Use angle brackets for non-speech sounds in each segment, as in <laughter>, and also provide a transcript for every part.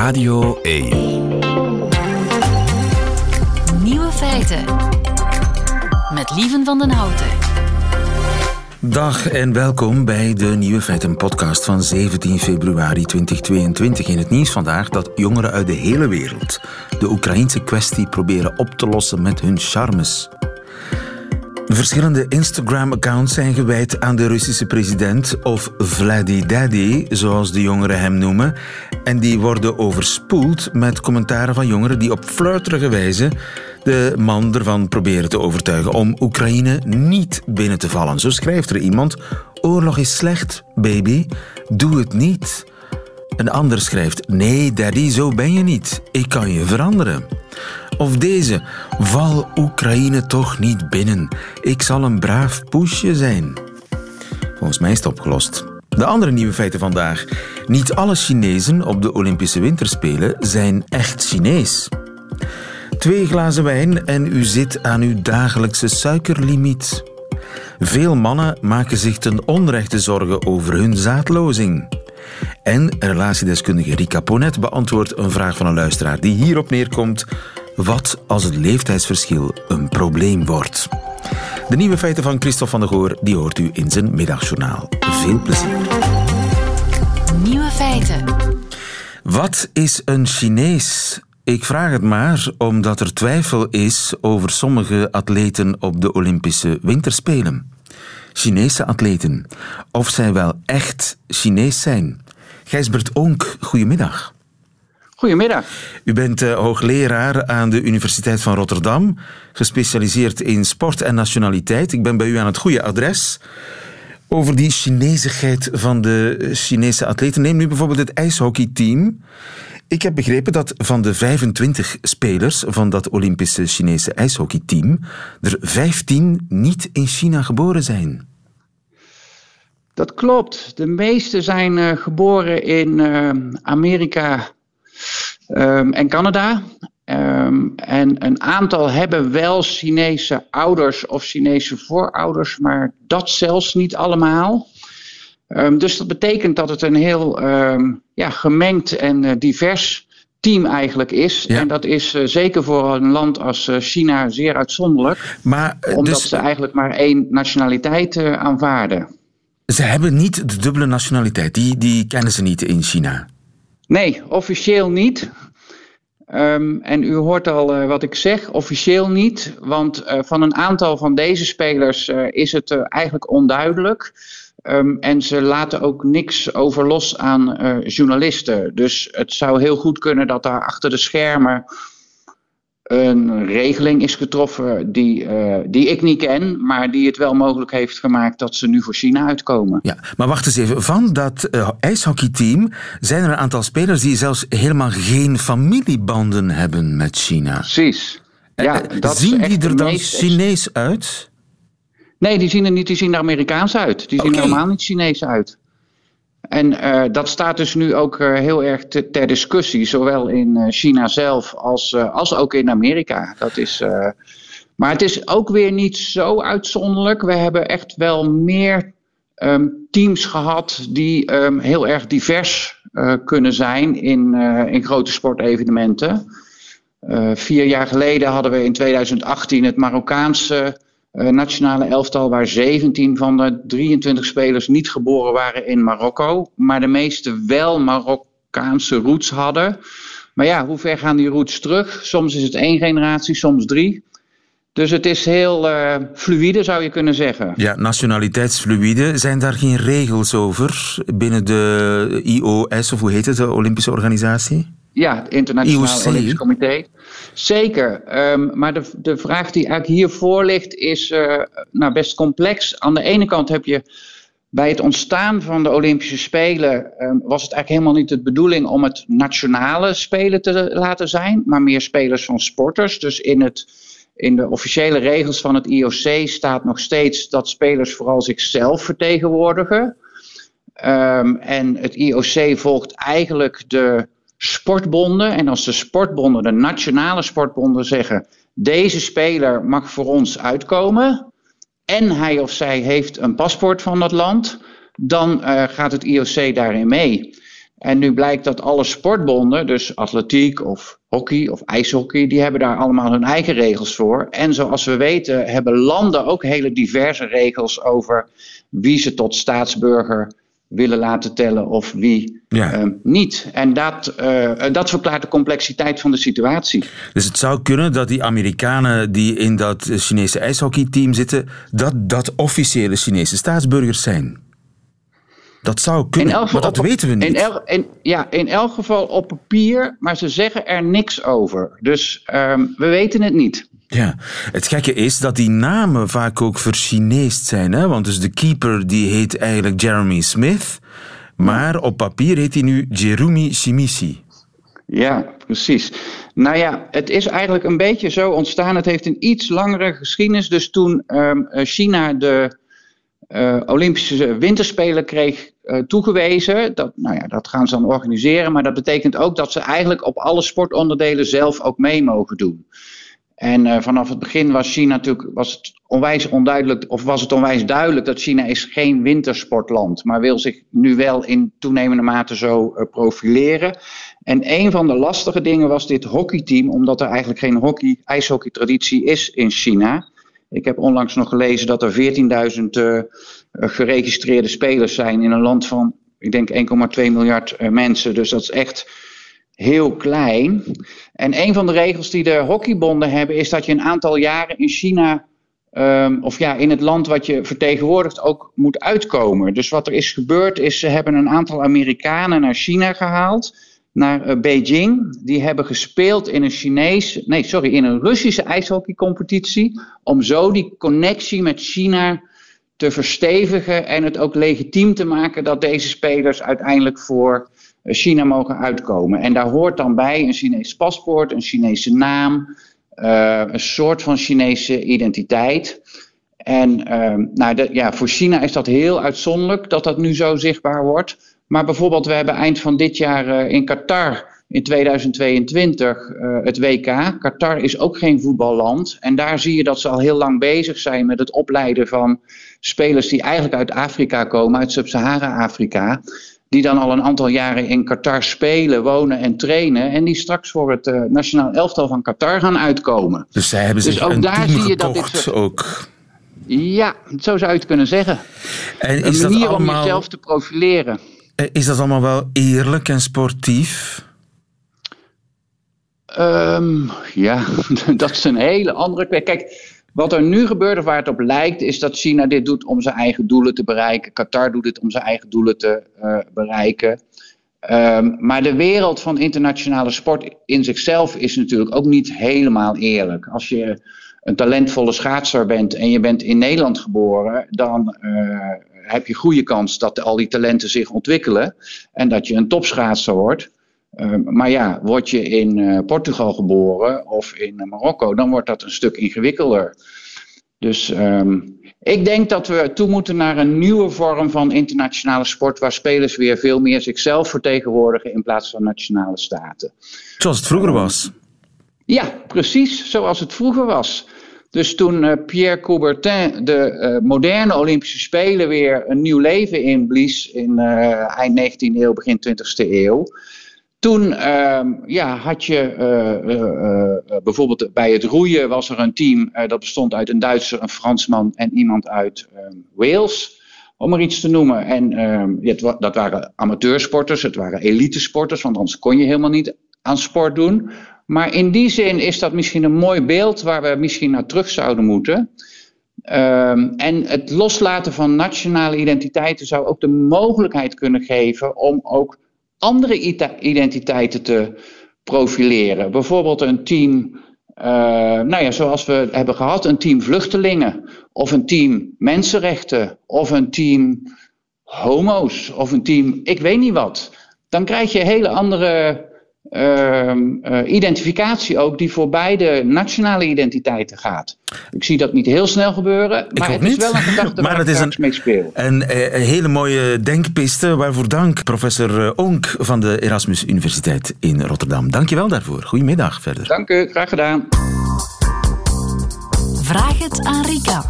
Radio 1. Nieuwe feiten. Met Lieven van den Houten. Dag en welkom bij de Nieuwe Feiten podcast van 17 februari 2022. In het nieuws vandaag dat jongeren uit de hele wereld de Oekraïnse kwestie proberen op te lossen met hun charmes. Verschillende Instagram-accounts zijn gewijd aan de Russische president, of Vladdy Daddy, zoals de jongeren hem noemen. En die worden overspoeld met commentaren van jongeren die op flirterige wijze de man ervan proberen te overtuigen om Oekraïne niet binnen te vallen. Zo schrijft er iemand: Oorlog is slecht, baby, doe het niet. Een ander schrijft: Nee, daddy, zo ben je niet. Ik kan je veranderen. Of deze: Val Oekraïne toch niet binnen. Ik zal een braaf poesje zijn. Volgens mij is het opgelost. De andere nieuwe feiten vandaag. Niet alle Chinezen op de Olympische Winterspelen zijn echt Chinees. Twee glazen wijn en u zit aan uw dagelijkse suikerlimiet. Veel mannen maken zich ten onrechte zorgen over hun zaadlozing. En relatiedeskundige Rika Ponet beantwoordt een vraag van een luisteraar die hierop neerkomt: wat als het leeftijdsverschil een probleem wordt? De nieuwe feiten van Christophe van der Goor die hoort u in zijn middagjournaal. Veel plezier. Nieuwe feiten. Wat is een Chinees? Ik vraag het maar omdat er twijfel is over sommige atleten op de Olympische Winterspelen. Chinese atleten. Of zij wel echt Chinees zijn. Gijsbert Onk, goedemiddag. Goedemiddag. U bent uh, hoogleraar aan de Universiteit van Rotterdam, gespecialiseerd in sport en nationaliteit. Ik ben bij u aan het goede adres. Over die Chinesigheid van de Chinese atleten. Neem nu bijvoorbeeld het ijshockeyteam. Ik heb begrepen dat van de 25 spelers van dat Olympische Chinese ijshockeyteam er 15 niet in China geboren zijn. Dat klopt. De meeste zijn uh, geboren in uh, Amerika um, en Canada. Um, en een aantal hebben wel Chinese ouders of Chinese voorouders, maar dat zelfs niet allemaal. Um, dus dat betekent dat het een heel ja, gemengd en uh, divers team eigenlijk is. Ja. En dat is uh, zeker voor een land als uh, China zeer uitzonderlijk. Maar, omdat dus... ze eigenlijk maar één nationaliteit aanvaarden. Ze hebben niet de dubbele nationaliteit. Die, die kennen ze niet in China. Nee, officieel niet. Um, en u hoort al wat ik zeg, officieel niet. Want van een aantal van deze spelers is het eigenlijk onduidelijk. Um, en ze laten ook niks over los aan journalisten. Dus het zou heel goed kunnen dat daar achter de schermen een regeling is getroffen die, uh, die ik niet ken, maar die het wel mogelijk heeft gemaakt dat ze nu voor China uitkomen. Ja, maar wacht eens even. Van dat uh, ijshockeyteam zijn er een aantal spelers die zelfs helemaal geen familiebanden hebben met China. Precies. Ja, dat Zien die er dan Chinees uit? Nee, die zien er niet, die zien er Amerikaans uit. Die zien okay. er helemaal niet Chinees uit. En uh, dat staat dus nu ook uh, heel erg te, ter discussie, zowel in uh, China zelf als, als ook in Amerika. Dat is, maar het is ook weer niet zo uitzonderlijk. We hebben echt wel meer um, teams gehad die um, heel erg divers kunnen zijn in, in grote sportevenementen. vier jaar geleden hadden we in 2018 het Marokkaanse nationale elftal waar 17 van de 23 spelers niet geboren waren in Marokko, maar de meeste wel Marokkaanse roots hadden. Maar ja, hoe ver gaan die roots terug? Soms is het één generatie, soms drie. Dus het is heel uh, fluïde, zou je kunnen zeggen. Ja, nationaliteitsfluïde. Zijn daar geen regels over binnen de IOS, of hoe heet het, de Olympische Organisatie? Ja, het Internationaal Olympisch Comité. Zeker. Um, maar de, de vraag die eigenlijk hiervoor ligt is uh, nou best complex. Aan de ene kant heb je bij het ontstaan van de Olympische Spelen um, was het eigenlijk helemaal niet de bedoeling om het nationale spelen te laten zijn, maar meer spelers van sporters. Dus in, het, in de officiële regels van het IOC staat nog steeds dat spelers vooral zichzelf vertegenwoordigen. Um, en het IOC volgt eigenlijk de sportbonden. En als de sportbonden, de nationale sportbonden zeggen: deze speler mag voor ons uitkomen. En hij of zij heeft een paspoort van dat land. Dan uh, gaat het IOC daarin mee. En nu blijkt dat alle sportbonden, dus atletiek of hockey of ijshockey, die hebben daar allemaal hun eigen regels voor. En zoals we weten hebben landen ook hele diverse regels over wie ze tot staatsburger willen laten tellen of wie uh, niet. En dat, uh, dat verklaart de complexiteit van de situatie. Dus het zou kunnen dat die Amerikanen die in dat Chinese ijshockeyteam zitten, dat dat officiële Chinese staatsburgers zijn. Dat zou kunnen, maar dat weten we niet. In el, in, ja, in elk geval op papier, maar ze zeggen er niks over. Dus um, we weten het niet. Ja, het gekke is dat die namen vaak ook verchineest zijn. Hè? Want dus de keeper die heet eigenlijk Jeremy Smith, maar op papier heet hij nu Jerumi Shimishi. Ja, precies. Nou ja, het is eigenlijk een beetje zo ontstaan. Het heeft een iets langere geschiedenis. Dus toen um, China de uh, Olympische Winterspelen kreeg uh, toegewezen. Dat, nou ja, dat gaan ze dan organiseren. Maar dat betekent ook dat ze eigenlijk op alle sportonderdelen zelf ook mee mogen doen. En uh, vanaf het begin was China natuurlijk was het onwijs onduidelijk, of was het onwijs duidelijk dat China is geen wintersportland, maar wil zich nu wel in toenemende mate zo uh, profileren. En een van de lastige dingen was dit hockeyteam, omdat er eigenlijk geen hockey, ijshockey-traditie is in China. Ik heb onlangs nog gelezen dat er 14.000 uh, geregistreerde spelers zijn in een land van, ik denk 1,2 miljard mensen. Dus dat is echt heel klein. En een van de regels die de hockeybonden hebben, is dat je een aantal jaren in China, um, of ja, in het land wat je vertegenwoordigt, ook moet uitkomen. Dus wat er is gebeurd, is ze hebben een aantal Amerikanen naar China gehaald naar uh, Beijing. Die hebben gespeeld in een Chinees, nee, sorry, in een Russische ijshockeycompetitie. Om zo die connectie met China te verstevigen en het ook legitiem te maken dat deze spelers uiteindelijk voor China mogen uitkomen. En daar hoort dan bij een Chinees paspoort, een Chinese naam, uh, een soort van Chinese identiteit. En nou, de, ja, voor China is dat heel uitzonderlijk dat dat nu zo zichtbaar wordt. Maar bijvoorbeeld, we hebben eind van dit jaar uh, in Qatar in 2022 uh, het WK. Qatar is ook geen voetballand. En daar zie je dat ze al heel lang bezig zijn met het opleiden van spelers die eigenlijk uit Afrika komen, uit Sub-Sahara-Afrika. Die dan al een aantal jaren in Qatar spelen, wonen en trainen. En die straks voor het uh, nationaal elftal van Qatar gaan uitkomen. Dus zij hebben zich dus ook een daar zie je dat dit ook. Ja, zo zou je het kunnen zeggen. En is een manier dat allemaal... om jezelf te profileren. Eh, is dat allemaal wel eerlijk en sportief? Um, ja, <laughs> dat is een hele andere Kijk, wat er nu gebeurt of waar het op lijkt, is dat China dit doet om zijn eigen doelen te bereiken. Qatar doet dit om zijn eigen doelen te uh, bereiken. Um, maar de wereld van internationale sport in zichzelf is natuurlijk ook niet helemaal eerlijk. Als je een talentvolle schaatser bent en je bent in Nederland geboren, dan uh, heb je goede kans dat al die talenten zich ontwikkelen en dat je een topschaatser wordt. Uh, maar ja, word je in uh, Portugal geboren of in Marokko, dan wordt dat een stuk ingewikkelder. Dus um, ik denk dat we toe moeten naar een nieuwe vorm van internationale sport, waar spelers weer veel meer zichzelf vertegenwoordigen in plaats van nationale staten. Zoals het vroeger was. Ja, precies zoals het vroeger was. Dus toen uh, Pierre Coubertin de uh, moderne Olympische Spelen weer een nieuw leven inblies in uh, eind 19e eeuw, begin 20e eeuw. Toen ehm, ja, had je bijvoorbeeld bij het roeien was er een team dat bestond uit een Duitser, een Fransman en iemand uit ehm, Wales om er iets te noemen. En uh, dat waren amateursporters, het waren elitesporters, want anders kon je helemaal niet aan sport doen. Maar in die zin is dat misschien een mooi beeld waar we misschien naar terug zouden moeten. En het loslaten van nationale identiteiten zou ook de mogelijkheid kunnen geven om ook andere identiteiten te profileren. Bijvoorbeeld een team, uh, nou ja, zoals we hebben gehad, een team vluchtelingen, of een team mensenrechten, of een team homo's, of een team ik weet niet wat. Dan krijg je hele andere uh, uh, identificatie ook die voor beide nationale identiteiten gaat. Ik zie dat niet heel snel gebeuren, maar het is wel een gedachte <laughs> maar waar het is een, mee speel. Een, eh, een, hele mooie denkpiste, waarvoor dank professor eh, Onk van de Erasmus Universiteit in Rotterdam. Dank je wel daarvoor. Goedemiddag verder. Dank u, graag gedaan. Vraag het aan Rika.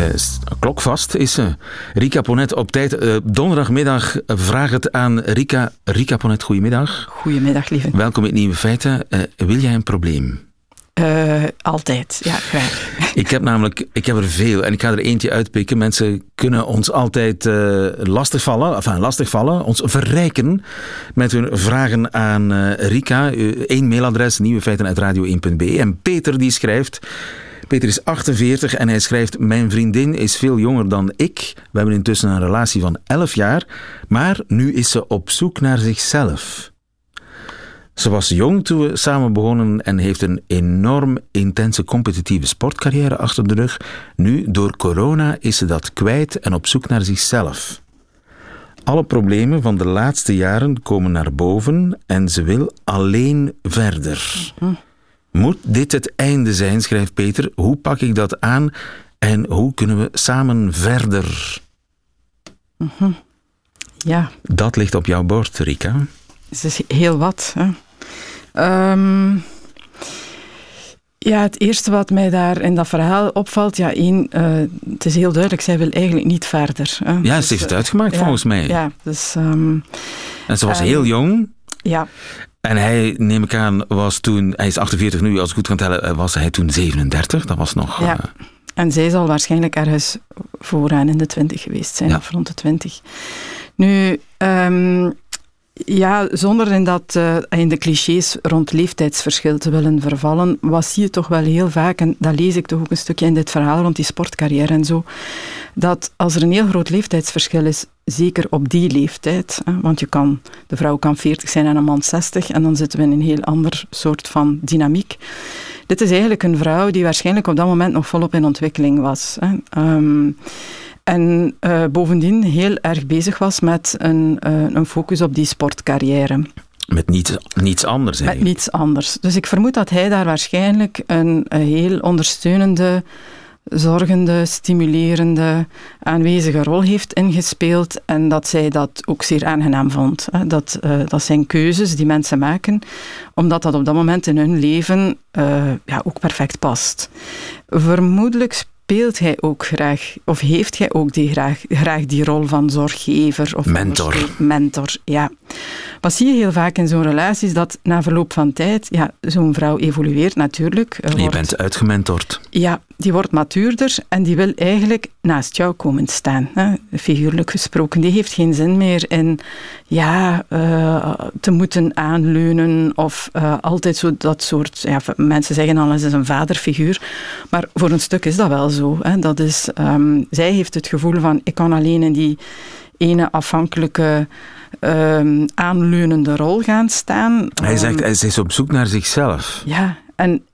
Uh, klokvast is ze. Rika Ponet op tijd. Uh, donderdagmiddag vraag het aan Rika. Rika Ponet, goedemiddag. Goedemiddag, lieve. Welkom in Nieuwe Feiten. Uh, wil jij een probleem? altijd, ja, graag. <laughs> Ik heb namelijk, ik heb er veel en ik ga er eentje uitpikken. Mensen kunnen ons altijd lastigvallen, enfin lastigvallen, ons verrijken met hun vragen aan Rika. Eén mailadres, nieuwefeiten.radio1.be. En Peter die schrijft... Peter is 48 en hij schrijft: Mijn vriendin is veel jonger dan ik. We hebben intussen een relatie van 11 jaar, maar nu is ze op zoek naar zichzelf. Ze was jong toen we samen begonnen en heeft een enorm intense competitieve sportcarrière achter de rug. Nu, door corona, is ze dat kwijt en op zoek naar zichzelf. Alle problemen van de laatste jaren komen naar boven en ze wil alleen verder. Mhm. Moet dit het einde zijn, schrijft Peter. Hoe pak ik dat aan en hoe kunnen we samen verder? Mhm. Ja. Dat ligt op jouw bord, Rika. Het is heel wat. Hè? Um, ja, het eerste wat mij daar in dat verhaal opvalt, ja, één, uh, het is heel duidelijk, zij wil eigenlijk niet verder. Hè. Ja, ze heeft het uitgemaakt volgens mij. Ja, dus... Um, en ze was heel jong. Ja. En hij, neem ik aan, was toen, hij is 48 nu, als ik goed kan tellen, eh, was hij toen 37. Dat was nog... Ja. Uh, en zij zal waarschijnlijk ergens vooraan in de 20 geweest zijn, of rond de 20. Nu, um, ja, zonder in, dat, uh, in de clichés rond leeftijdsverschil te willen vervallen, was zie je toch wel heel vaak, en dat lees ik toch ook een stukje in dit verhaal rond die sportcarrière en zo, dat als er een heel groot leeftijdsverschil is, zeker op die leeftijd, hè, want je kan, de vrouw kan 40 zijn en een man 60, en dan zitten we in een heel ander soort van dynamiek. Dit is eigenlijk een vrouw die waarschijnlijk op dat moment nog volop in ontwikkeling was. Hè. Um, en uh, bovendien heel erg bezig was met een, uh, een focus op die sportcarrière. Met niets, niets anders eigenlijk. Met niets anders. Dus ik vermoed dat hij daar waarschijnlijk een, een heel ondersteunende, zorgende, stimulerende, aanwezige rol heeft ingespeeld en dat zij dat ook zeer aangenaam vond. Dat, uh, dat zijn keuzes die mensen maken, omdat dat op dat moment in hun leven ja, ook perfect past. Vermoedelijk speelt hij ook graag, of heeft hij ook die graag, graag die rol van zorggever of mentor? Mentor, ja. Wat zie je heel vaak in zo'n relatie is dat na verloop van tijd, ja, zo'n vrouw evolueert natuurlijk. Wordt, je bent uitgementord. Ja, die wordt matuurder en die wil eigenlijk naast jou komen staan. Hè, figuurlijk gesproken. Die heeft geen zin meer in ja, uh, te moeten aanleunen of uh, altijd zo dat soort. Ja, mensen zeggen al, eens is een vaderfiguur. Maar voor een stuk is dat wel zo. Hè. Dat is, um, zij heeft het gevoel van: ik kan alleen in die ene afhankelijke um, aanleunende rol gaan staan. Hij zegt, hij is op zoek naar zichzelf. Ja, en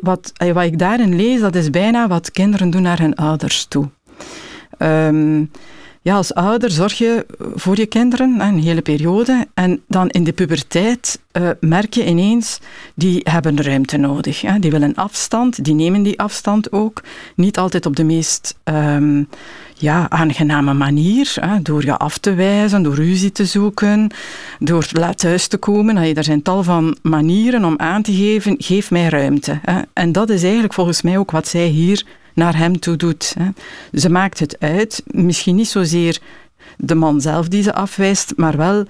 wat, wat ik daarin lees, dat is bijna wat kinderen doen naar hun ouders toe. Um, ja, als ouder zorg je voor je kinderen een hele periode. En dan in de puberteit uh, merk je ineens, die hebben ruimte nodig. Hè. Die willen afstand, die nemen die afstand ook. Niet altijd op de meest um, ja, aangename manier. Hè. Door je af te wijzen, door ruzie te zoeken, door laat thuis te komen. Er zijn tal van manieren om aan te geven, geef mij ruimte. Hè. En dat is eigenlijk volgens mij ook wat zij hier naar hem toe doet. Hè. Ze maakt het uit, misschien niet zozeer de man zelf die ze afwijst, maar wel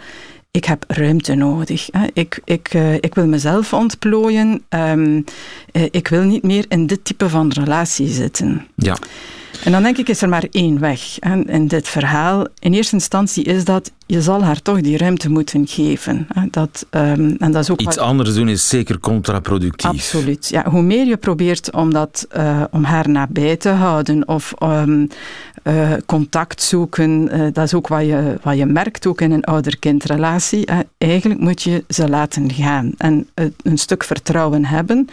ik heb ruimte nodig. Ik, ik, uh, ik wil mezelf ontplooien. Um, uh, ik wil niet meer in dit type van relatie zitten. Ja. En dan denk ik, is er maar één weg hè, in dit verhaal. In eerste instantie is dat, je zal haar toch die ruimte moeten geven. Hè. Dat, um, en dat is ook Iets anders doen is zeker contraproductief. Absoluut. Ja, hoe meer je probeert om, dat, uh, om haar nabij te houden of um, uh, contact zoeken, uh, dat is ook wat je, wat je merkt ook in een ouder-kindrelatie. Eigenlijk moet je ze laten gaan en een stuk vertrouwen hebben.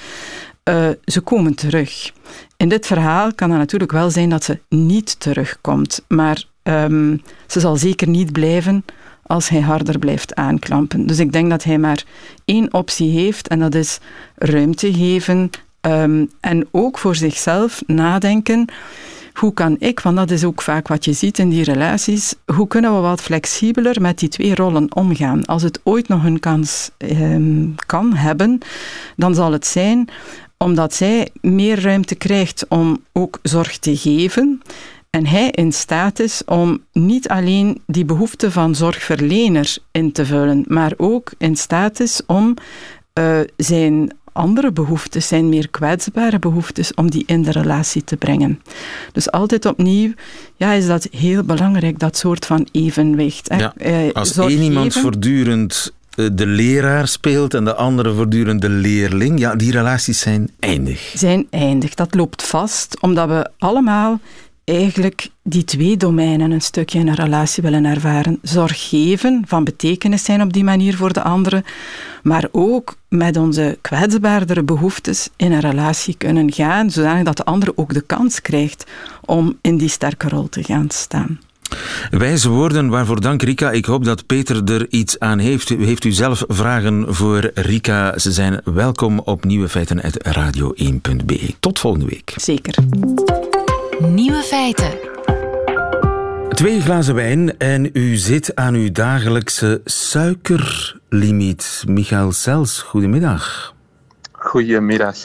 Ze komen terug. In dit verhaal kan het natuurlijk wel zijn dat ze niet terugkomt, maar um, ze zal zeker niet blijven als hij harder blijft aanklampen. Dus ik denk dat hij maar één optie heeft en dat is ruimte geven um, en ook voor zichzelf nadenken. Hoe kan ik, want dat is ook vaak wat je ziet in die relaties, hoe kunnen we wat flexibeler met die twee rollen omgaan? Als het ooit nog een kans um, kan hebben, dan zal het zijn omdat zij meer ruimte krijgt om ook zorg te geven. En hij in staat is om niet alleen die behoefte van zorgverlener in te vullen, maar ook in staat is om uh, zijn andere behoeftes, zijn meer kwetsbare behoeftes, om die in de relatie te brengen. Dus altijd opnieuw ja, is dat heel belangrijk, dat soort van evenwicht. Ja, eh, als één iemand voortdurend eh, de leraar speelt en de andere voortdurend de leerling, ja, die relaties zijn eindig. Zijn eindig. Dat loopt vast, omdat we allemaal eigenlijk die twee domeinen een stukje in een relatie willen ervaren. Zorg geven, van betekenis zijn op die manier voor de andere, maar ook met onze kwetsbaardere behoeftes in een relatie kunnen gaan, zodat de andere ook de kans krijgt om in die sterke rol te gaan staan. Wijze woorden, waarvoor dank Rika. Ik hoop dat Peter er iets aan heeft. Heeft u zelf vragen voor Rika? Ze zijn welkom op Nieuwe Feiten radio1.be. Tot volgende week. Zeker. Nieuwe feiten. Twee glazen wijn en u zit aan uw dagelijkse suikerlimiet. Michael Sels, goedemiddag. Goedemiddag.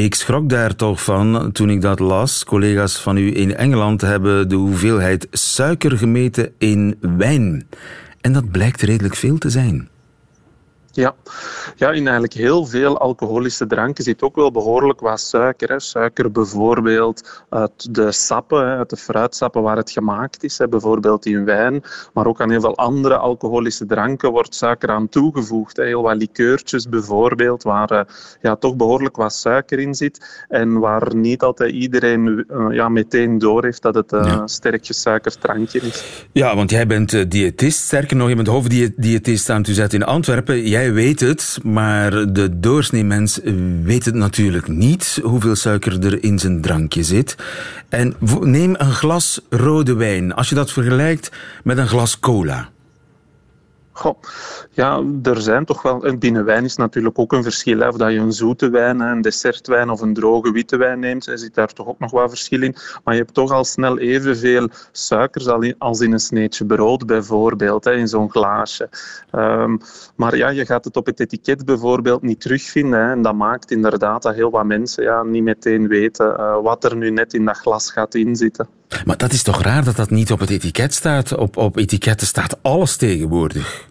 Ik schrok daar toch van toen ik dat las. Collega's van u in Engeland hebben de hoeveelheid suiker gemeten in wijn. En dat blijkt redelijk veel te zijn. Ja. ja, in eigenlijk heel veel alcoholische dranken zit ook wel behoorlijk wat suiker. Hè. Suiker bijvoorbeeld uit de sappen, uit de fruitsappen waar het gemaakt is. Hè. Bijvoorbeeld in wijn, maar ook aan heel veel andere alcoholische dranken wordt suiker aan toegevoegd. Hè. Heel wat likeurtjes bijvoorbeeld, waar uh, ja, toch behoorlijk wat suiker in zit. En waar niet altijd iedereen uh, ja, meteen door heeft dat het een ja. sterk gesuikerd drankje is. Ja, want jij bent diëtist. Sterker nog, je bent hoofddiëtist aan het UZ in Antwerpen. Jij jij weet het, maar de doorsneemens weet het natuurlijk niet hoeveel suiker er in zijn drankje zit. En neem een glas rode wijn. Als je dat vergelijkt met een glas cola. Ja, er zijn toch wel. En binnen wijn is natuurlijk ook een verschil. Hè, of dat je een zoete wijn, een dessertwijn of een droge witte wijn neemt, er zit daar toch ook nog wat verschil in. Maar je hebt toch al snel evenveel suikers als in een sneetje brood, bijvoorbeeld, hè, in zo'n glaasje. Um, maar ja, je gaat het op het etiket bijvoorbeeld niet terugvinden. Hè, en dat maakt inderdaad dat heel wat mensen ja, niet meteen weten uh, wat er nu net in dat glas gaat inzitten. Maar dat is toch raar dat dat niet op het etiket staat? Op, op etiketten staat alles tegenwoordig.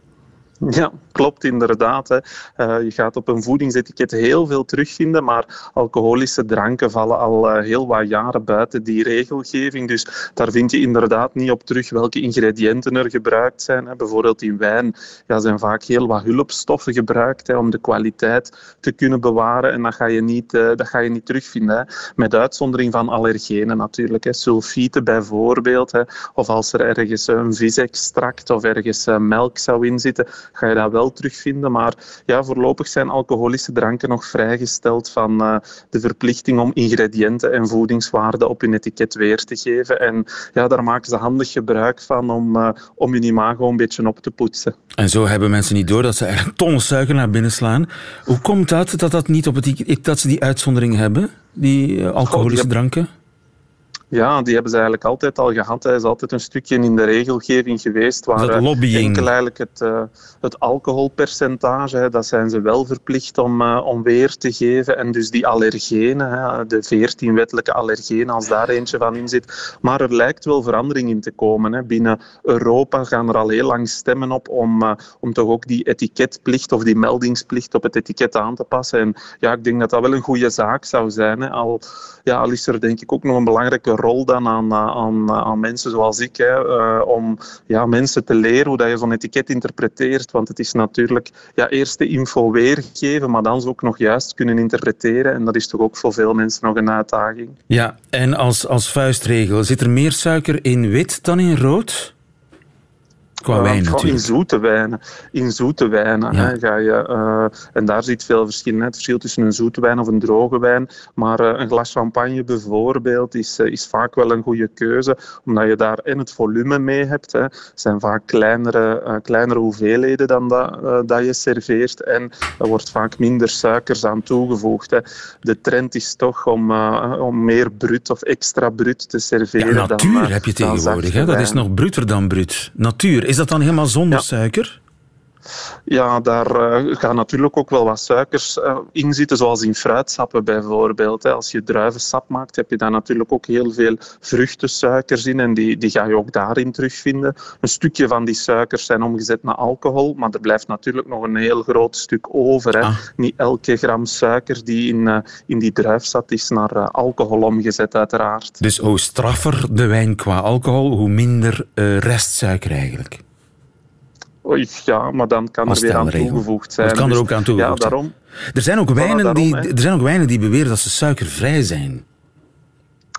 <laughs> Ja, klopt inderdaad. Hè. Uh, je gaat op een voedingsetiket heel veel terugvinden, maar alcoholische dranken vallen al uh, heel wat jaren buiten die regelgeving. Dus daar vind je inderdaad niet op terug welke ingrediënten er gebruikt zijn. Hè. Bijvoorbeeld in wijn ja, zijn vaak heel wat hulpstoffen gebruikt hè, om de kwaliteit te kunnen bewaren. En dat ga je niet, uh, ga je niet terugvinden. Met uitzondering van allergenen natuurlijk. Hè. Sulfieten bijvoorbeeld. Hè. Of als er ergens een visextract of ergens melk zou in zitten ga je dat wel terugvinden. Maar ja, voorlopig zijn alcoholische dranken nog vrijgesteld van uh, de verplichting om ingrediënten en voedingswaarden op hun etiket weer te geven. En ja, daar maken ze handig gebruik van om, uh, om hun imago een beetje op te poetsen. En zo hebben mensen niet door dat ze er tonnen suiker naar binnen slaan. Hoe komt dat, dat, dat, niet op het, dat ze die uitzondering hebben, die uh, alcoholische oh, dranken? Ja, die hebben ze eigenlijk altijd al gehad. Hij is altijd een stukje in de regelgeving geweest. Waar dat lobbying. enkel eigenlijk het, uh, het alcoholpercentage, dat zijn ze wel verplicht om, uh, om weer te geven. En dus die allergenen, hè, de 14 wettelijke allergenen, als daar eentje van in zit. Maar er lijkt wel verandering in te komen. Hè. Binnen Europa gaan er al heel lang stemmen op om, uh, om toch ook die etiketplicht of die meldingsplicht op het etiket aan te passen. En ja, ik denk dat dat wel een goede zaak zou zijn. Hè. Al, ja, al is er denk ik ook nog een belangrijke rol dan aan, aan, aan mensen zoals ik, hè, uh, om ja, mensen te leren hoe dat je zo'n etiket interpreteert. Want het is natuurlijk ja, eerst de info weergeven, maar dan ze ook nog juist kunnen interpreteren. En dat is toch ook voor veel mensen nog een uitdaging. Ja, en als, als vuistregel, zit er meer suiker in wit dan in rood? Qua wijn natuurlijk. In zoete wijnen. In zoete wijnen ja. hè, ga je, uh, en daar zit veel verschil in. Het verschil tussen een zoete wijn of een droge wijn. Maar uh, een glas champagne bijvoorbeeld is, uh, is vaak wel een goede keuze. Omdat je daar en het volume mee hebt. Hè. Het zijn vaak kleinere, kleinere hoeveelheden dan dat, dat je serveert. En er wordt vaak minder suikers aan toegevoegd. Hè. De trend is toch om, om meer brut of extra brut te serveren. Ja, natuur dan, heb je tegenwoordig. Hè? Dat is nog bruter dan brut. Natuur. Is dat dan helemaal zonder ja. suiker? Ja, daar uh, gaan natuurlijk ook wel wat suikers uh, in zitten, zoals in fruitsappen bijvoorbeeld. Als je druivensap maakt, heb je daar natuurlijk ook heel veel vruchtensuikers in en die, die ga je ook daarin terugvinden. Een stukje van die suikers zijn omgezet naar alcohol, maar er blijft natuurlijk nog een heel groot stuk over. Hè. Ah. Niet elke gram suiker die in, uh, in die druif zat, is naar alcohol omgezet, uiteraard. Dus hoe straffer de wijn qua alcohol, hoe minder restsuiker eigenlijk? Ja, maar dan kan er weer aan toegevoegd zijn. Dat kan er dus ook aan toegevoegd ja, daarom, Er zijn ook wijnen, die, er zijn ook wijnen die beweren dat ze suikervrij zijn.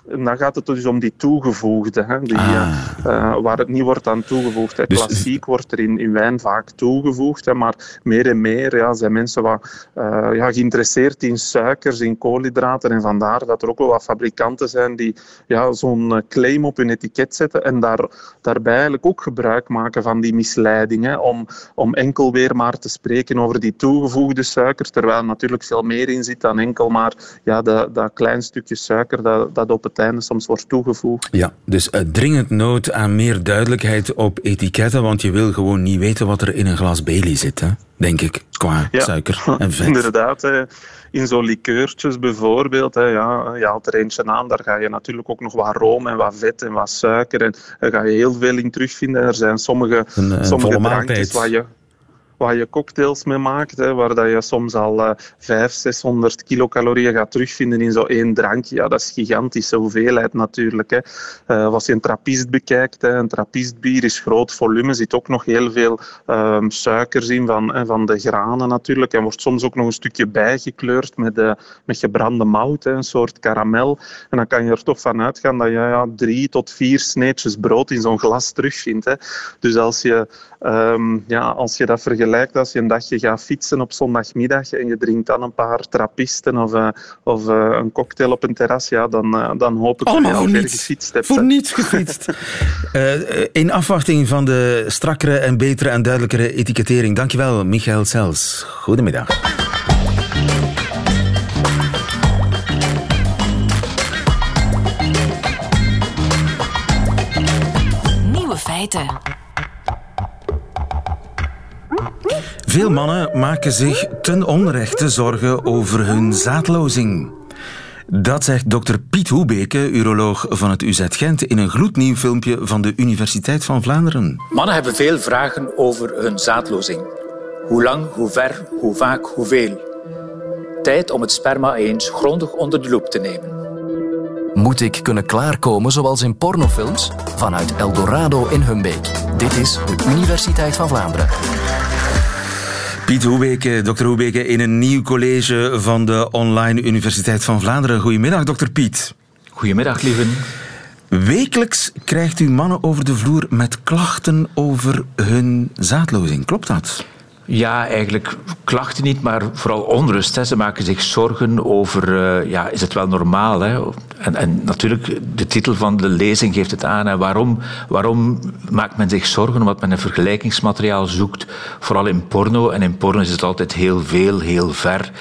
En dan gaat het dus om die toegevoegde, hè, die, ah. uh, waar het niet wordt aan toegevoegd. Hè. Dus... Klassiek wordt er in, in wijn vaak toegevoegd, hè, maar meer en meer ja, zijn mensen wat uh, ja, geïnteresseerd in suikers, in koolhydraten. En vandaar dat er ook wel wat fabrikanten zijn die ja, zo'n claim op hun etiket zetten en daar, daarbij eigenlijk ook gebruik maken van die misleidingen om, om enkel weer maar te spreken over die toegevoegde suikers, terwijl er natuurlijk veel meer in zit dan enkel maar ja, dat, dat klein stukje suiker dat, dat op het einde soms wordt toegevoegd. Ja, dus uh, dringend nood aan meer duidelijkheid op etiketten, want je wil gewoon niet weten wat er in een glas Bailey zit, hè? denk ik, qua suiker <laughs> en vet. Inderdaad, in zo'n likeurtjes bijvoorbeeld, hè, ja, je haalt er eentje aan, daar ga je natuurlijk ook nog wat room en wat vet en wat suiker en daar ga je heel veel in terugvinden. Er zijn sommige, een, een sommige drankjes waar je waar je cocktails mee maakt, hè, waar dat je soms al uh, 500, 600 kilocalorieën gaat terugvinden in zo'n één drankje. Ja, dat is gigantische hoeveelheid natuurlijk. Hè. Uh, als je een trappist bekijkt, hè, een trappistbier is groot volume, zit ook nog heel veel um, suikers in van, hè, van de granen natuurlijk en wordt soms ook nog een stukje bijgekleurd met, met gebrande mout, hè, een soort karamel. En dan kan je er toch van uitgaan dat je ja, drie tot vier sneetjes brood in zo'n glas terugvindt. Hè. Dus als je, um, ja, als je dat vergelijkt lijkt als je een dagje gaat fietsen op zondagmiddag en je drinkt dan een paar trappisten of, uh, of uh, een cocktail op een terras, ja, dan, uh, dan hoop ik dat je al ver gefietst hebt. Voor niets gefietst. <laughs> in afwachting van de strakkere en betere en duidelijkere etikettering. Dankjewel, Michael Sels. Goedemiddag. Nieuwe feiten. Veel mannen maken zich ten onrechte zorgen over hun zaadlozing. Dat zegt dokter Piet Hoebeke, uroloog van het UZ Gent, in een gloednieuw filmpje van de Universiteit van Vlaanderen. Mannen hebben veel vragen over hun zaadlozing. Hoe lang, hoe ver, hoe vaak, hoeveel. Tijd om het sperma eens grondig onder de loep te nemen. Moet ik kunnen klaarkomen zoals in pornofilms? Vanuit Eldorado in Humbeek. Dit is de Universiteit van Vlaanderen. Piet Hoebeke, dokter Hoebeke, in een nieuw college van de Online Universiteit van Vlaanderen. Goedemiddag, dokter Piet. Goedemiddag, lieven. Wekelijks krijgt u mannen over de vloer met klachten over hun zaadlozing. Klopt dat? Ja, eigenlijk klachten niet, maar vooral onrust. Hè. Ze maken zich zorgen over, uh, ja, is het wel normaal? Hè? En, en, natuurlijk, de titel van de lezing geeft het aan. Hè. Waarom, waarom maakt men zich zorgen? Omdat men een vergelijkingsmateriaal zoekt, vooral in porno. En in porno is het altijd heel veel, heel ver.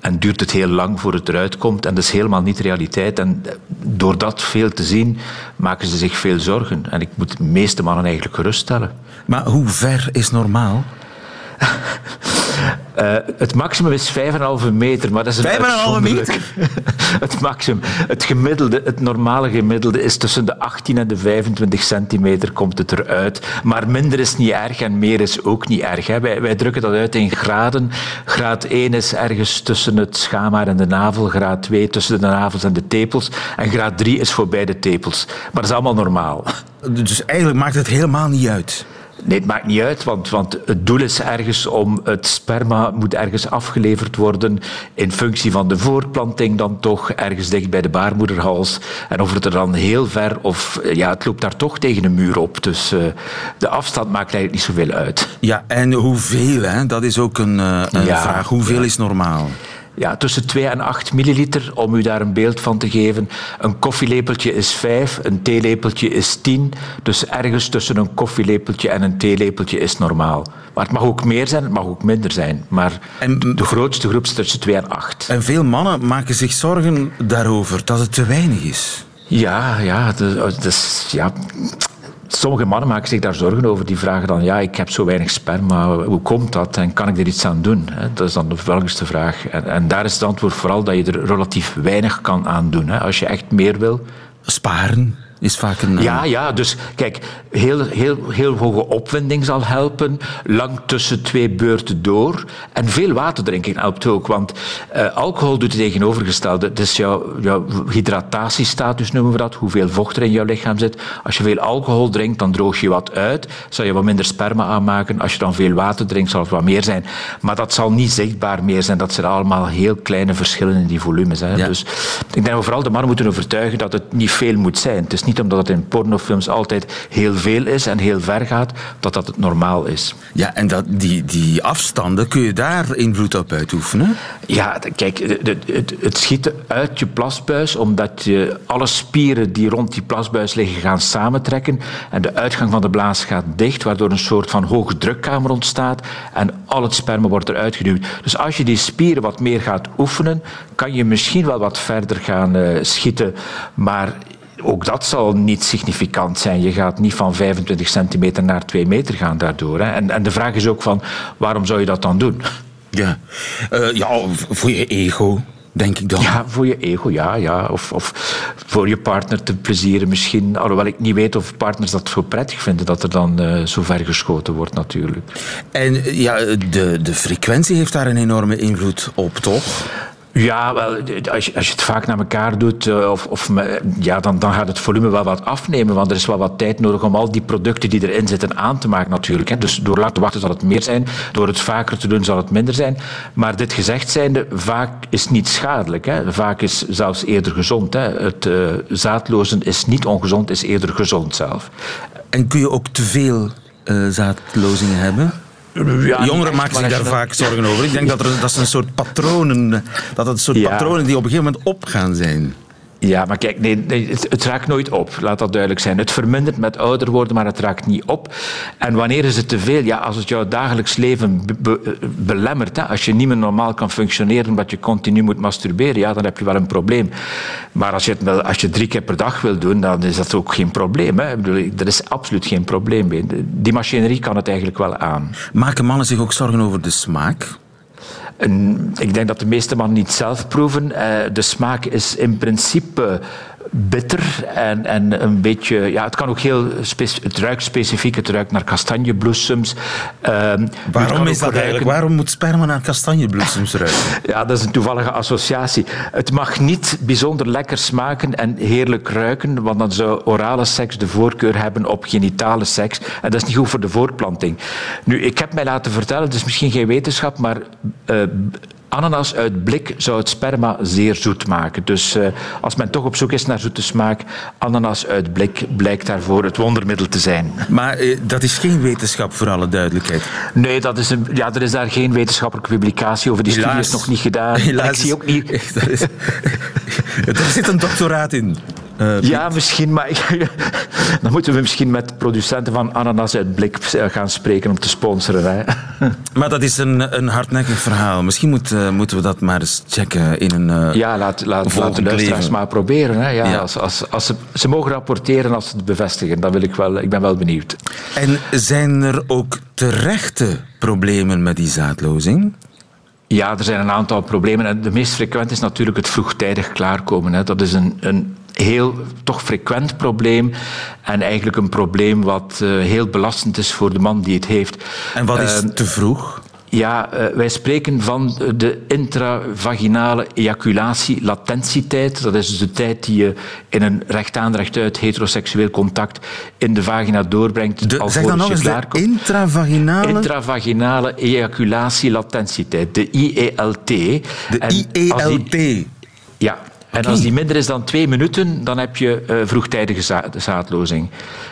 En duurt het heel lang voor het eruit komt. En dat is helemaal niet realiteit. En door dat veel te zien, maken ze zich veel zorgen. En ik moet de meeste mannen eigenlijk geruststellen. Maar hoe ver is normaal? Uh, het maximum is 5,5 meter, maar dat is een 5,5 meter? <laughs> het maximum. Het gemiddelde, het normale gemiddelde is tussen de 18 en de 25 centimeter komt het eruit. Maar minder is niet erg en meer is ook niet erg. Hè. Wij, wij, drukken dat uit in graden. Graad 1 is ergens tussen het schaamhaar en de navel. Graad 2 tussen de navels en de tepels. En graad 3 is voor beide tepels. Maar dat is allemaal normaal. Dus eigenlijk maakt het helemaal niet uit? Nee, het maakt niet uit, want, want het doel is ergens om het sperma moet ergens afgeleverd worden in functie van de voortplanting dan toch, ergens dicht bij de baarmoederhals. En of het er dan heel ver of ja, het loopt daar toch tegen een muur op. Dus uh, de afstand maakt eigenlijk niet zoveel uit. Ja, en hoeveel, hè? dat is ook een, uh, een ja, vraag. Hoeveel ja. is normaal? Ja, tussen 2 en 8 milliliter, om u daar een beeld van te geven. Een koffielepeltje is 5, een theelepeltje is 10. Dus ergens tussen een koffielepeltje en een theelepeltje is normaal. Maar het mag ook meer zijn, het mag ook minder zijn. Maar en, de grootste groep is tussen 2 en 8. En veel mannen maken zich zorgen daarover dat het te weinig is. Ja, ja, dus, ja sommige mannen maken zich daar zorgen over. Die vragen dan, ja, ik heb zo weinig sperma, hoe komt dat en kan ik er iets aan doen? Dat is dan de belangrijkste vraag. En, en daar is het antwoord vooral dat je er relatief weinig kan aan doen. Als je echt meer wil... Sparen? Is vaak een... Ja, ja, dus kijk, heel, heel, heel hoge opwinding zal helpen. Lang tussen twee beurten door. En veel water drinken helpt ook. Want uh, alcohol doet het tegenovergestelde. Dus jouw, jouw hydratatiestatus noemen we dat. Hoeveel vocht er in jouw lichaam zit. Als je veel alcohol drinkt, dan droog je wat uit. Zal je wat minder sperma aanmaken. Als je dan veel water drinkt, zal het wat meer zijn. Maar dat zal niet zichtbaar meer zijn. Dat zijn allemaal heel kleine verschillen in die volumes. Hè. Dus ik denk dat we vooral de mannen moeten overtuigen dat het niet veel moet zijn. Het is niet omdat het in pornofilms altijd heel veel is en heel ver gaat, dat dat het normaal is. Ja, en dat, die, die afstanden, kun je daar invloed op uitoefenen? Ja, kijk, het, het, schieten uit je plasbuis, omdat je alle spieren die rond die plasbuis liggen gaan samentrekken en de uitgang van de blaas gaat dicht, waardoor een soort van hoge drukkamer ontstaat en al het sperma wordt eruit geduwd. Dus als je die spieren wat meer gaat oefenen, kan je misschien wel wat verder gaan uh, schieten, maar ook dat zal niet significant zijn. Je gaat niet van 25 centimeter naar 2 meter gaan daardoor. Hè. En, en de vraag is ook van, waarom zou je dat dan doen? Ja, uh, ja voor je ego denk ik dan. Ja, voor je ego, ja. ja. Of, of voor je partner te plezieren misschien. Alhoewel ik niet weet of partners dat zo prettig vinden dat er dan uh, zo ver geschoten wordt natuurlijk. En ja, de, de frequentie heeft daar een enorme invloed op, toch? Ja, wel, als, je, als je het vaak naar elkaar doet, eh, of, of, ja, dan, dan gaat het volume wel wat afnemen. Want er is wel wat tijd nodig om al die producten die erin zitten aan te maken, natuurlijk. Hè. Dus door laten wachten zal het meer zijn. Door het vaker te doen zal het minder zijn. Maar dit gezegd zijnde, vaak is niet schadelijk. Hè. Vaak is zelfs eerder gezond. Hè. Het uh, zaadlozen is niet ongezond, is eerder gezond zelf. En kun je ook te veel uh, zaadlozingen hebben? Ja, Jongeren maken zich daar vaak zorgen over. Ik denk dat, er, dat, een soort patronen, dat het een soort patronen die op een gegeven moment opgaan zijn. Ja, maar kijk, nee, het, raakt nooit op. Laat dat duidelijk zijn. Het vermindert met ouder worden, maar het raakt niet op. En wanneer is het te veel? Ja, als het jouw dagelijks leven belemmert. Hè, als je niet meer normaal kan functioneren omdat je continu moet masturberen, ja, dan heb je wel een probleem. Maar als je het als je drie keer per dag wil doen, dan is dat ook geen probleem. Hè. Ik bedoel, er is absoluut geen probleem. Die machinerie kan het eigenlijk wel aan. Maken mannen zich ook zorgen over de smaak? Ik denk dat de meeste mannen niet zelf proeven. Eh, de smaak is in principe bitter en, en een beetje... Ja, het kan ook heel... Het ruikt specifiek, het ruikt naar kastanjebloesems. Uh, Waarom is dat eigenlijk? Waarom moet sperma naar kastanjebloesems ruiken? <laughs> ja, dat is een toevallige associatie. Het mag niet bijzonder lekker smaken en heerlijk ruiken, want dan zou orale seks de voorkeur hebben op genitale seks. En dat is niet goed voor de voortplanting. Nu, ik heb mij laten vertellen, het is misschien geen wetenschap, maar... Uh, Ananas uit blik zou het sperma zeer zoet maken. Dus uh, als men toch op zoek is naar zoete smaak, ananas uit blik blijkt daarvoor het wondermiddel te zijn. Maar uh, dat is geen wetenschap, voor alle duidelijkheid. Nee, dat is een, ja, er is daar geen wetenschappelijke publicatie over. Die Helaas. studie is nog niet gedaan. Helaas. Ik zie ook niet... <laughs> Er <laughs> zit een doctoraat in. Uh, ja, misschien, maar <laughs> dan moeten we misschien met producenten van ananas uit blik gaan spreken om te sponsoren. Hè. <laughs> Maar dat is een, een hardnekkig verhaal. Misschien moet, uh, moeten we dat maar eens checken in een. Uh, ja, laat, laat, laat de luisteraars maar proberen. Hè. Ja, ja. Als, als, als ze, ze mogen rapporteren als ze het bevestigen. Dan wil ik, wel, ik ben wel benieuwd. En zijn er ook terechte problemen met die zaadlozing? Ja, er zijn een aantal problemen. En de meest frequent is natuurlijk het vroegtijdig klaarkomen. Hè. Dat is een, een heel toch frequent probleem. En eigenlijk een probleem wat uh, heel belastend is voor de man die het heeft. En wat is uh, te vroeg? Ja, uh, wij spreken van de intravaginale ejaculatielatentietijd. Dat is dus de tijd die je in een rechtaan rechtuit heteroseksueel contact in de vagina doorbrengt. De, zeg dan nog eens de intravaginale... Intravaginale ejaculatielatentietijd, de IELT. De en IELT? ja, en als die minder is dan twee minuten, dan heb je uh, vroegtijdige za zaadlozing.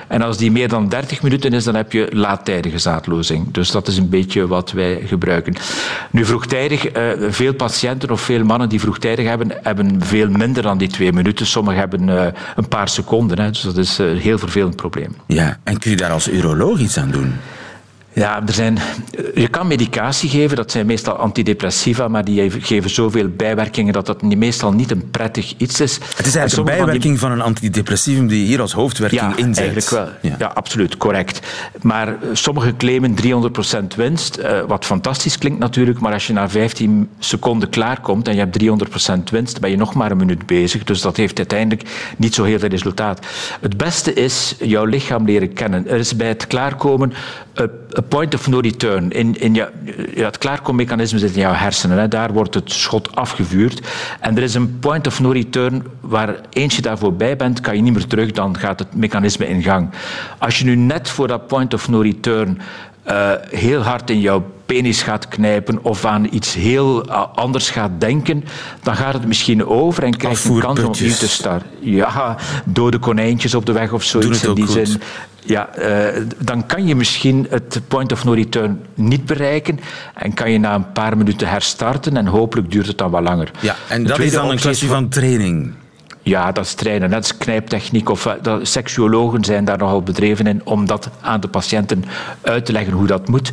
En als die meer dan 30 minuten is, dan heb je laattijdige zaadlozing. Dus dat is een beetje wat wij gebruiken. Nu, vroegtijdig, uh, veel patiënten of veel mannen die vroegtijdig hebben, hebben veel minder dan die twee minuten. Sommigen hebben uh, een paar seconden. Hè. Dus dat is een heel vervelend probleem. Ja, en kun je daar als uroloog iets aan doen? Ja, er zijn, je kan medicatie geven, dat zijn meestal antidepressiva, maar die geven zoveel bijwerkingen dat dat meestal niet een prettig iets is. Het is eigenlijk een bijwerking van, een antidepressivum die je hier als hoofdwerking ja, inzet. Eigenlijk wel. Ja. absoluut, correct. Maar sommigen claimen 300% winst, wat fantastisch klinkt natuurlijk, maar als je na 15 seconden klaarkomt en je hebt 300% winst, ben je nog maar een minuut bezig. Dus dat heeft uiteindelijk niet zo heel veel resultaat. Het beste is jouw lichaam leren kennen. Er is bij het klaarkomen een point of no return. In, in ja, het klaarkommechanisme zit in jouw hersenen. Hè. Daar wordt het schot afgevuurd. En er is een point of no return waar eens je daar voorbij bent, kan je niet meer terug, dan gaat het mechanisme in gang. Als je nu net voor dat point of no return uh, heel hard in jouw penis gaat knijpen of aan iets heel uh, anders gaat denken, dan gaat het misschien over en krijg je een kans om opnieuw te starten. Ja, dode konijntjes op de weg of zoiets in die goed. zin. Ja, uh, dan kan je misschien het point of no return niet bereiken en kan je na een paar minuten herstarten en hopelijk duurt het dan wat langer. Ja, en dat is dan een kwestie van training. Ja, dat is trainen. Dat is knijptechniek. Of, dat, seksuologen zijn daar nogal bedreven in om dat aan de patiënten uit te leggen hoe dat moet.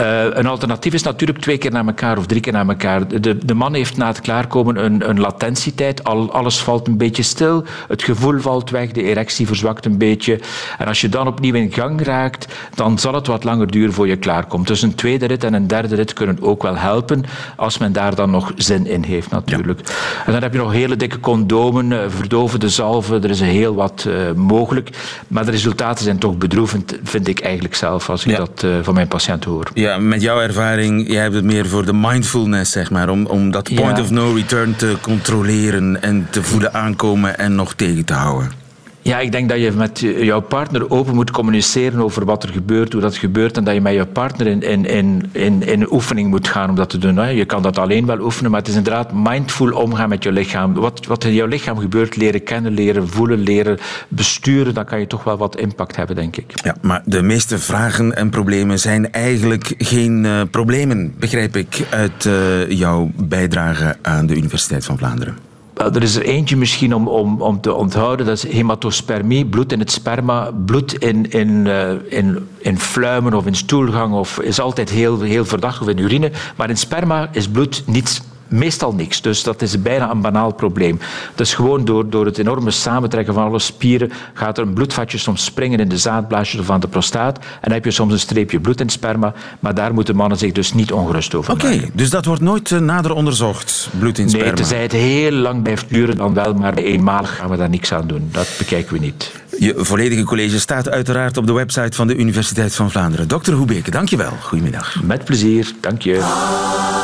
Uh, een alternatief is natuurlijk twee keer naar elkaar of drie keer naar elkaar. De, de man heeft na het klaarkomen een, een latentietijd. Al, alles valt een beetje stil. Het gevoel valt weg. De erectie verzwakt een beetje. En als je dan opnieuw in gang raakt, dan zal het wat langer duren voor je klaarkomt. Dus een tweede rit en een derde rit kunnen ook wel helpen. Als men daar dan nog zin in heeft, natuurlijk. Ja. En dan heb je nog hele dikke condomen verdovende zalven, er is heel wat uh, mogelijk. Maar de resultaten zijn toch bedroevend, vind ik eigenlijk zelf, als ik ja. dat uh, van mijn patiënten hoor. Ja, met jouw ervaring, jij hebt het meer voor de mindfulness, zeg maar, om, om dat point ja. of no return te controleren en te voelen aankomen en nog tegen te houden. Ja, ik denk dat je met jouw partner open moet communiceren over wat er gebeurt, hoe dat gebeurt, en dat je met je partner in, in, in, in, in oefening moet gaan om dat te doen. Je kan dat alleen wel oefenen, maar het is inderdaad mindful omgaan met je lichaam. Wat, wat in jouw lichaam gebeurt, leren kennen, leren voelen, leren besturen, dan kan je toch wel wat impact hebben, denk ik. Ja, maar de meeste vragen en problemen zijn eigenlijk geen uh, problemen, begrijp ik, uit uh, jouw bijdrage aan de Universiteit van Vlaanderen. Er is er eentje misschien om, om, om te onthouden, dat is hematospermie, bloed in het sperma. Bloed in, in, uh, in, in fluimen of in stoelgang of is altijd heel, heel verdacht, of in urine. Maar in sperma is bloed niet meestal niks. Dus dat is bijna een banaal probleem. Dus gewoon door, door het enorme samentrekken van alle spieren gaat er een bloedvatje soms springen in de zaadblaasjes of aan de prostaat. En dan heb je soms een streepje bloed in sperma. Maar daar moeten mannen zich dus niet ongerust over Oké, okay, dus dat wordt nooit uh, nader onderzocht, bloed in sperma? Nee, tenzij het heel lang blijft duren, dan wel. Maar eenmalig gaan we daar niks aan doen. Dat bekijken we niet. Je volledige college staat uiteraard op de website van de Universiteit van Vlaanderen. Dr. Hoebeke, dankjewel. Goedemiddag. Met plezier, dank je.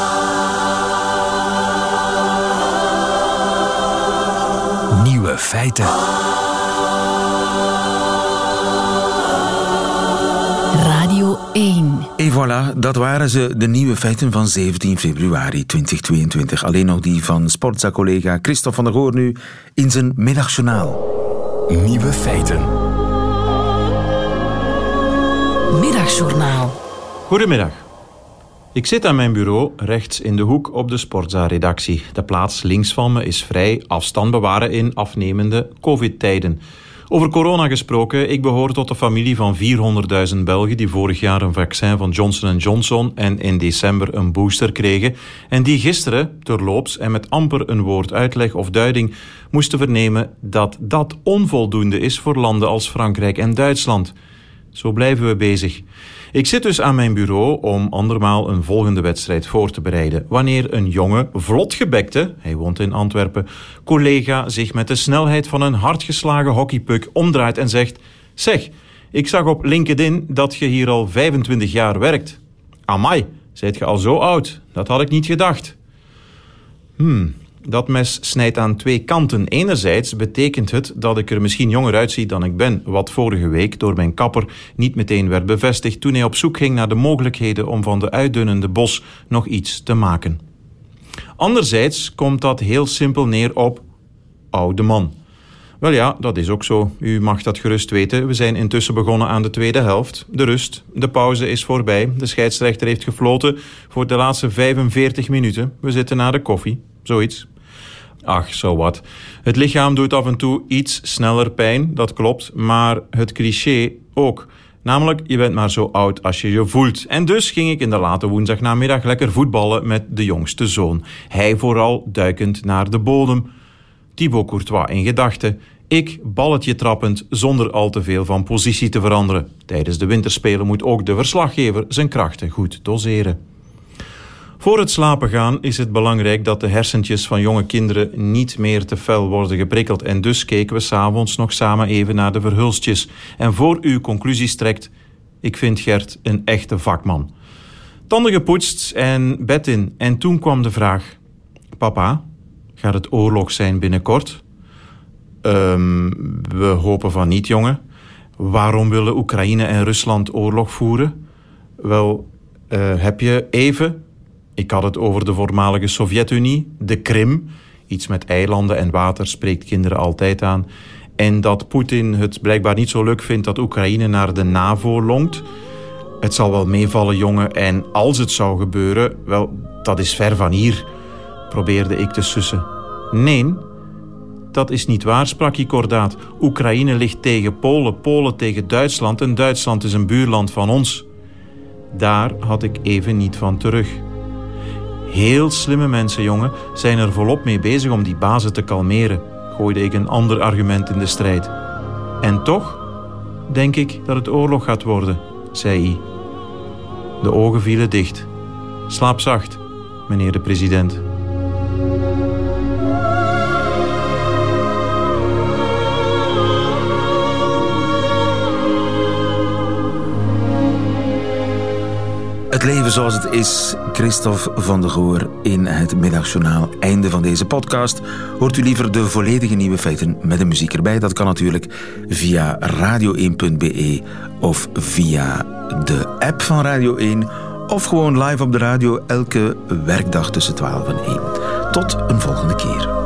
Feiten. Radio 1. En voilà, dat waren ze, de nieuwe feiten van 17 februari 2022. Alleen nog die van sportza-collega Christophe van der Goor nu in zijn middagjournaal. Nieuwe feiten. Middagjournaal. Goedemiddag. Ik zit aan mijn bureau rechts in de hoek op de Sportza-redactie. De plaats links van me is vrij afstand bewaren in afnemende covid-tijden. Over corona gesproken, ik behoor tot de familie van 400.000 Belgen die vorig jaar een vaccin van Johnson Johnson en in december een booster kregen en die gisteren, terloops en met amper een woord uitleg of duiding, moesten vernemen dat dat onvoldoende is voor landen als Frankrijk en Duitsland. Zo blijven we bezig. Ik zit dus aan mijn bureau om andermaal een volgende wedstrijd voor te bereiden. Wanneer een jonge, vlotgebekte, hij woont in Antwerpen, collega zich met de snelheid van een hardgeslagen hockeypuk omdraait en zegt: Zeg, ik zag op LinkedIn dat je hier al 25 jaar werkt. Amai, zijt je al zo oud? Dat had ik niet gedacht. Hmm, dat mes snijdt aan twee kanten. Enerzijds betekent het dat ik er misschien jonger uitzie dan ik ben, wat vorige week door mijn kapper niet meteen werd bevestigd toen hij op zoek ging naar de mogelijkheden om van de uitdunnende bos nog iets te maken. Anderzijds komt dat heel simpel neer op oude man. Wel ja, dat is ook zo. U mag dat gerust weten. We zijn intussen begonnen aan de tweede helft. De rust. De pauze is voorbij. De scheidsrechter heeft gefloten voor de laatste 45 minuten. We zitten na de koffie. Zoiets. Ach, zo wat. Het lichaam doet af en toe iets sneller pijn, dat klopt. Maar het cliché ook. Namelijk, je bent maar zo oud als je je voelt. En dus ging ik in de late woensdagnamiddag lekker voetballen met de jongste zoon. Hij vooral duikend naar de bodem. Thibaut Courtois in gedachten. Ik balletje trappend zonder al te veel van positie te veranderen. Tijdens de winterspelen moet ook de verslaggever zijn krachten goed doseren. Voor het slapen gaan is het belangrijk dat de hersentjes van jonge kinderen niet meer te fel worden geprikkeld. En dus keken we s'avonds nog samen even naar de verhulstjes. En voor u conclusies trekt, ik vind Gert een echte vakman. Tanden gepoetst en bed in. En toen kwam de vraag: Papa, gaat het oorlog zijn binnenkort? Um, we hopen van niet, jongen. Waarom willen Oekraïne en Rusland oorlog voeren? Wel, uh, heb je even ik had het over de voormalige Sovjet-Unie, de Krim. Iets met eilanden en water spreekt kinderen altijd aan. En dat Poetin het blijkbaar niet zo leuk vindt dat Oekraïne naar de NAVO longt. Het zal wel meevallen, jongen. En als het zou gebeuren, wel, dat is ver van hier, probeerde ik te sussen. Nee, dat is niet waar, sprak hij kordaat. Oekraïne ligt tegen Polen, Polen tegen Duitsland en Duitsland is een buurland van ons. Daar had ik even niet van terug. Heel slimme mensen, jongen, zijn er volop mee bezig om die bazen te kalmeren, gooide ik een ander argument in de strijd. En toch denk ik dat het oorlog gaat worden, zei hij. De ogen vielen dicht. Slaap zacht, meneer de president. Het leven zoals het is, Christophe van der Goor in het middagjournaal. Einde van deze podcast. Hoort u liever de volledige nieuwe feiten met de muziek erbij? Dat kan natuurlijk via radio1.be of via de app van Radio 1 of gewoon live op de radio elke werkdag tussen 12 en 1. Tot een volgende keer.